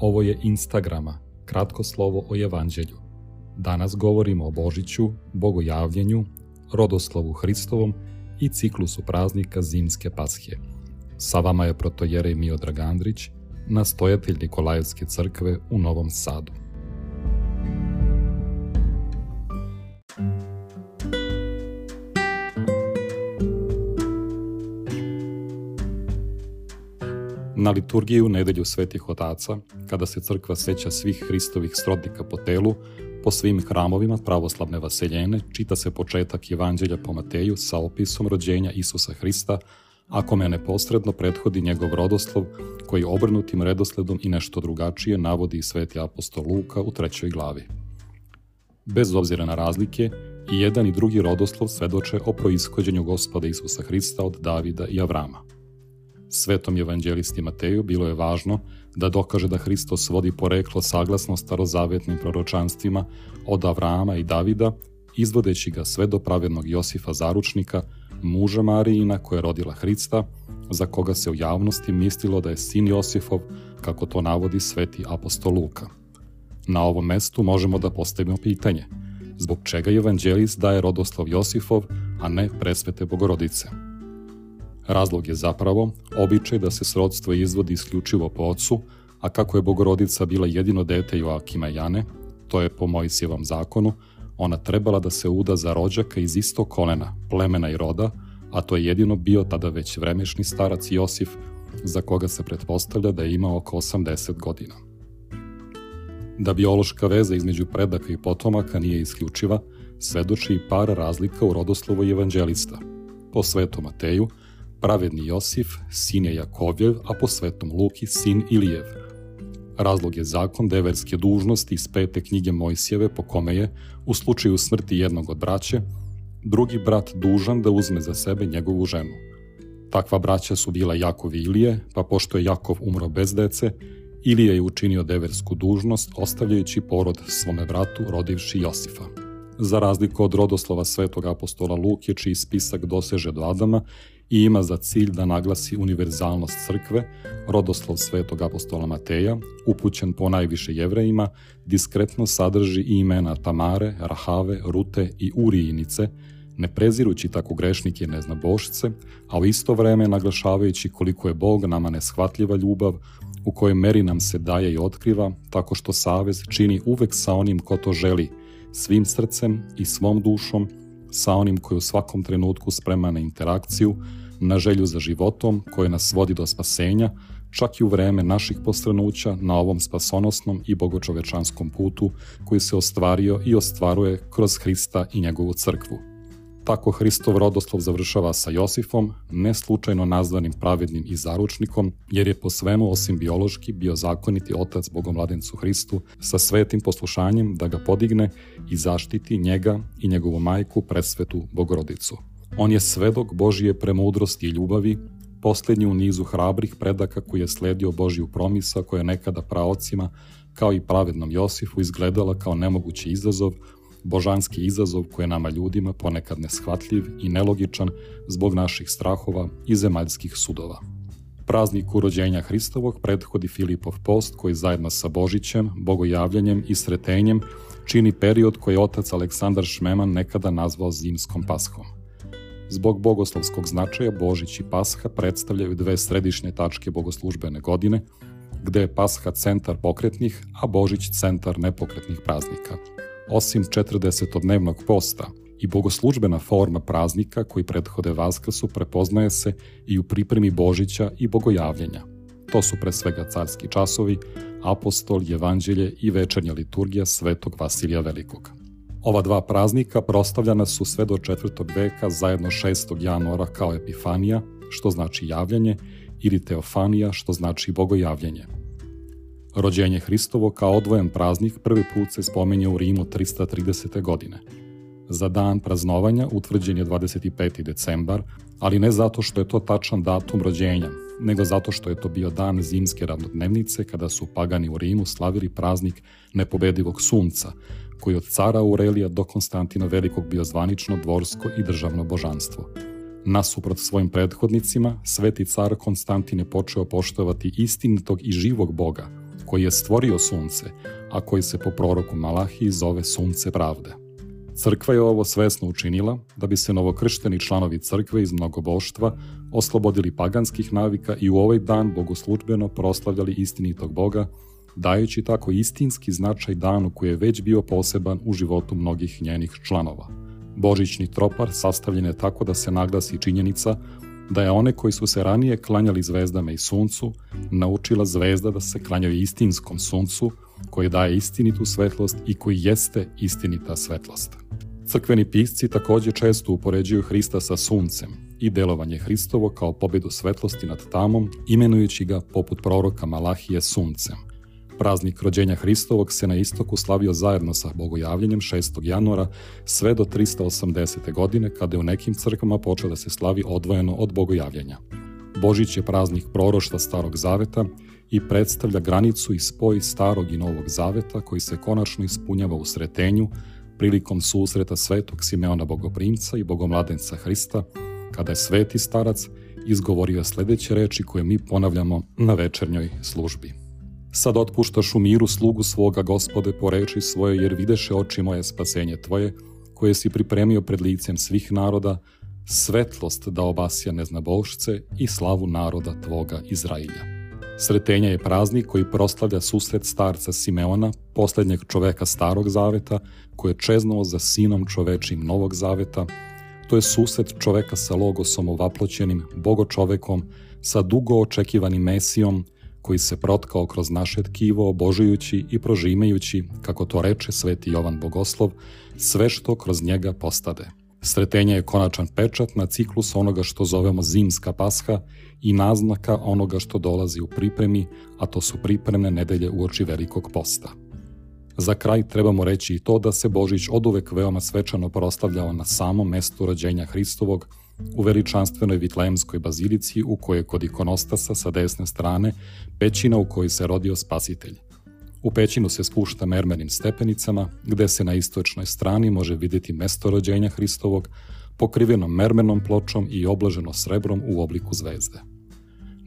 Ovo je Instagrama, kratko slovo o Evanđelju. Danas govorimo o Božiću, Bogojavljenju, rodoslovu Hristovom i ciklusu praznika Zimske pashe. Sa vama je protojerej Miodrag Andrić, nastojatelj Nikolajevske crkve u Novom Sadu. Na liturgiju nedelju svetih otaca, kada se crkva seća svih Hristovih srodnika po telu, po svim hramovima pravoslavne vaseljene čita se početak Evanđelja po Mateju sa opisom rođenja Isusa Hrista, a kome neposredno prethodi njegov rodoslov, koji obrnutim redosledom i nešto drugačije navodi sveti apostol Luka u trećoj glavi. Bez obzira na razlike, i jedan i drugi rodoslov svedoče o proishođenju gospoda Isusa Hrista od Davida i Avrama. Svetom evanđelisti Mateju bilo je važno da dokaže da Hristos vodi poreklo saglasno starozavetnim proročanstvima od Avrama i Davida, izvodeći ga sve do pravednog Josifa Zaručnika, muža Marijina koja je rodila Hrista, za koga se u javnosti mislilo da je sin Josifov, kako to navodi sveti apostol Luka. Na ovom mestu možemo da postavimo pitanje, zbog čega evanđelist daje rodoslov Josifov, a ne presvete bogorodice? Razlog je zapravo običaj da se srodstvo izvodi isključivo po ocu, a kako je bogorodica bila jedino dete Joakima Jane, to je po Mojsijevom zakonu, ona trebala da se uda za rođaka iz istog kolena, plemena i roda, a to je jedino bio tada već vremešni starac Josif, za koga se pretpostavlja da je imao oko 80 godina. Da biološka veza između predaka i potomaka nije isključiva, svedoči i par razlika u rodoslovu evanđelista. Po svetom Mateju, pravedni Josif, sin je Jakovljev, a po svetom Luki, sin Ilijev. Razlog je zakon deverske dužnosti iz pete knjige Mojsijeve po kome je, u slučaju smrti jednog od braće, drugi brat dužan da uzme za sebe njegovu ženu. Takva braća su bila Jakov i Ilije, pa pošto je Jakov umro bez dece, Ilije je učinio deversku dužnost ostavljajući porod svome bratu rodivši Josifa. Za razliku od rodoslova svetog apostola Luke, čiji spisak doseže do Adama i ima za cilj da naglasi univerzalnost crkve, rodoslov svetog apostola Mateja, upućen po najviše jevrejima, diskretno sadrži i imena Tamare, Rahave, Rute i Urijinice, ne prezirući tako grešnike i bošice, a u isto vreme naglašavajući koliko je Bog nama neshvatljiva ljubav, u kojoj meri nam se daje i otkriva, tako što savez čini uvek sa onim ko to želi, svim srcem i svom dušom, sa onim koji u svakom trenutku sprema na interakciju, na želju za životom koje nas vodi do spasenja, čak i u vreme naših postranuća na ovom spasonosnom i bogočovečanskom putu koji se ostvario i ostvaruje kroz Hrista i njegovu crkvu. Tako Hristov rodoslov završava sa Josifom, ne slučajno nazvanim pravednim i zaručnikom, jer je po svemu osim biološki bio zakoniti otac Bogomladencu Hristu sa svetim poslušanjem da ga podigne i zaštiti njega i njegovu majku presvetu Bogorodicu. On je svedok Božije premudrosti i ljubavi, poslednji u nizu hrabrih predaka koji je sledio Božiju promisa koja je nekada praocima, kao i pravednom Josifu, izgledala kao nemogući izazov, božanski izazov koji je nama ljudima ponekad neshvatljiv i nelogičan zbog naših strahova i zemaljskih sudova. Prazniku rođenja Hristovog prethodi Filipov post koji zajedno sa Božićem, bogojavljanjem i sretenjem čini period koji je otac Aleksandar Šmeman nekada nazvao zimskom paschom. Zbog bogoslovskog značaja Božić i Pasha predstavljaju dve središnje tačke bogoslužbene godine, gde je Pasha centar pokretnih, a Božić centar nepokretnih praznika. Osim 40-dnevnog posta i bogoslužbena forma praznika koji prethode Vaskrsu prepoznaje se i u pripremi Božića i bogojavljenja. To su pre svega carski časovi, apostol, evanđelje i večernja liturgija svetog Vasilija Velikog. Ova dva praznika prostavljana su sve do 4. veka zajedno 6. januara kao Epifanija, što znači javljanje, ili Teofanija, što znači bogojavljanje. Rođenje Hristovo kao odvojen praznik prvi put se spomenje u Rimu 330. godine. Za dan praznovanja utvrđen je 25. decembar, ali ne zato što je to tačan datum rođenja, nego zato što je to bio dan zimske ravnodnevnice kada su pagani u Rimu slavili praznik nepobedivog sunca, koji od cara Aurelija do Konstantina Velikog bio zvanično dvorsko i državno božanstvo. Nasuprot svojim prethodnicima, sveti car Konstantin je počeo poštovati istinitog i živog boga, koji je stvorio sunce, a koji se po proroku Malahiji zove sunce pravde. Crkva je ovo svesno učinila da bi se novokršteni članovi crkve iz mnogoboštva oslobodili paganskih navika i u ovaj dan bogoslužbeno proslavljali istinitog Boga, dajući tako istinski značaj danu koji je već bio poseban u životu mnogih njenih članova. Božićni tropar sastavljen je tako da se naglasi činjenica da je one koji su se ranije klanjali zvezdama i suncu, naučila zvezda da se klanjaju istinskom suncu, koji daje istinitu svetlost i koji jeste istinita svetlost. Crkveni pisci takođe često upoređuju Hrista sa suncem i delovanje Hristovo kao pobedu svetlosti nad tamom, imenujući ga poput proroka Malahije suncem. Praznik rođenja Hristovog se na istoku slavio zajedno sa bogojavljenjem 6. januara sve do 380. godine kada je u nekim crkvama počeo da se slavi odvojeno od bogojavljenja. Božić je praznik prorošta Starog Zaveta i predstavlja granicu i spoj Starog i Novog Zaveta koji se konačno ispunjava u sretenju prilikom susreta svetog Simeona Bogoprimca i Bogomladenca Hrista, kada je sveti starac izgovorio sledeće reči koje mi ponavljamo na večernjoj službi. Sad otpuštaš u miru slugu svoga gospode po reči svoje, jer videše oči moje spasenje tvoje, koje si pripremio pred licem svih naroda, svetlost da obasja neznabošce i slavu naroda tvoga Izrailja. Sretenja je praznik koji proslavlja susret starca Simeona, poslednjeg čoveka Starog Zaveta, koji je čeznuo za sinom čovečim Novog Zaveta. To je susret čoveka sa logosom ovaploćenim, bogočovekom, sa dugo očekivanim mesijom, koji se protkao kroz naše tkivo, obožujući i prožimajući, kako to reče sveti Jovan Bogoslov, sve što kroz njega postade. Sretenje je konačan pečat na ciklus onoga što zovemo zimska pasha i naznaka onoga što dolazi u pripremi, a to su pripremne nedelje uoči velikog posta. Za kraj trebamo reći i to da se Božić oduvek veoma svečano proslavljao na samom mestu rođenja Hristovog, u veličanstvenoj Vitlejemskoj bazilici u kojoj kod ikonostasa sa desne strane pećina u kojoj se rodio spasitelj. U pećinu se spušta mermenim stepenicama, gde se na istočnoj strani može videti mesto rođenja Hristovog, pokriveno mermenom pločom i oblaženo srebrom u obliku zvezde.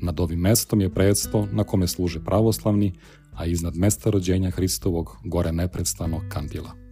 Nad ovim mestom je predstvo na kome služe pravoslavni, a iznad mesta rođenja Hristovog gore neprestano kandila.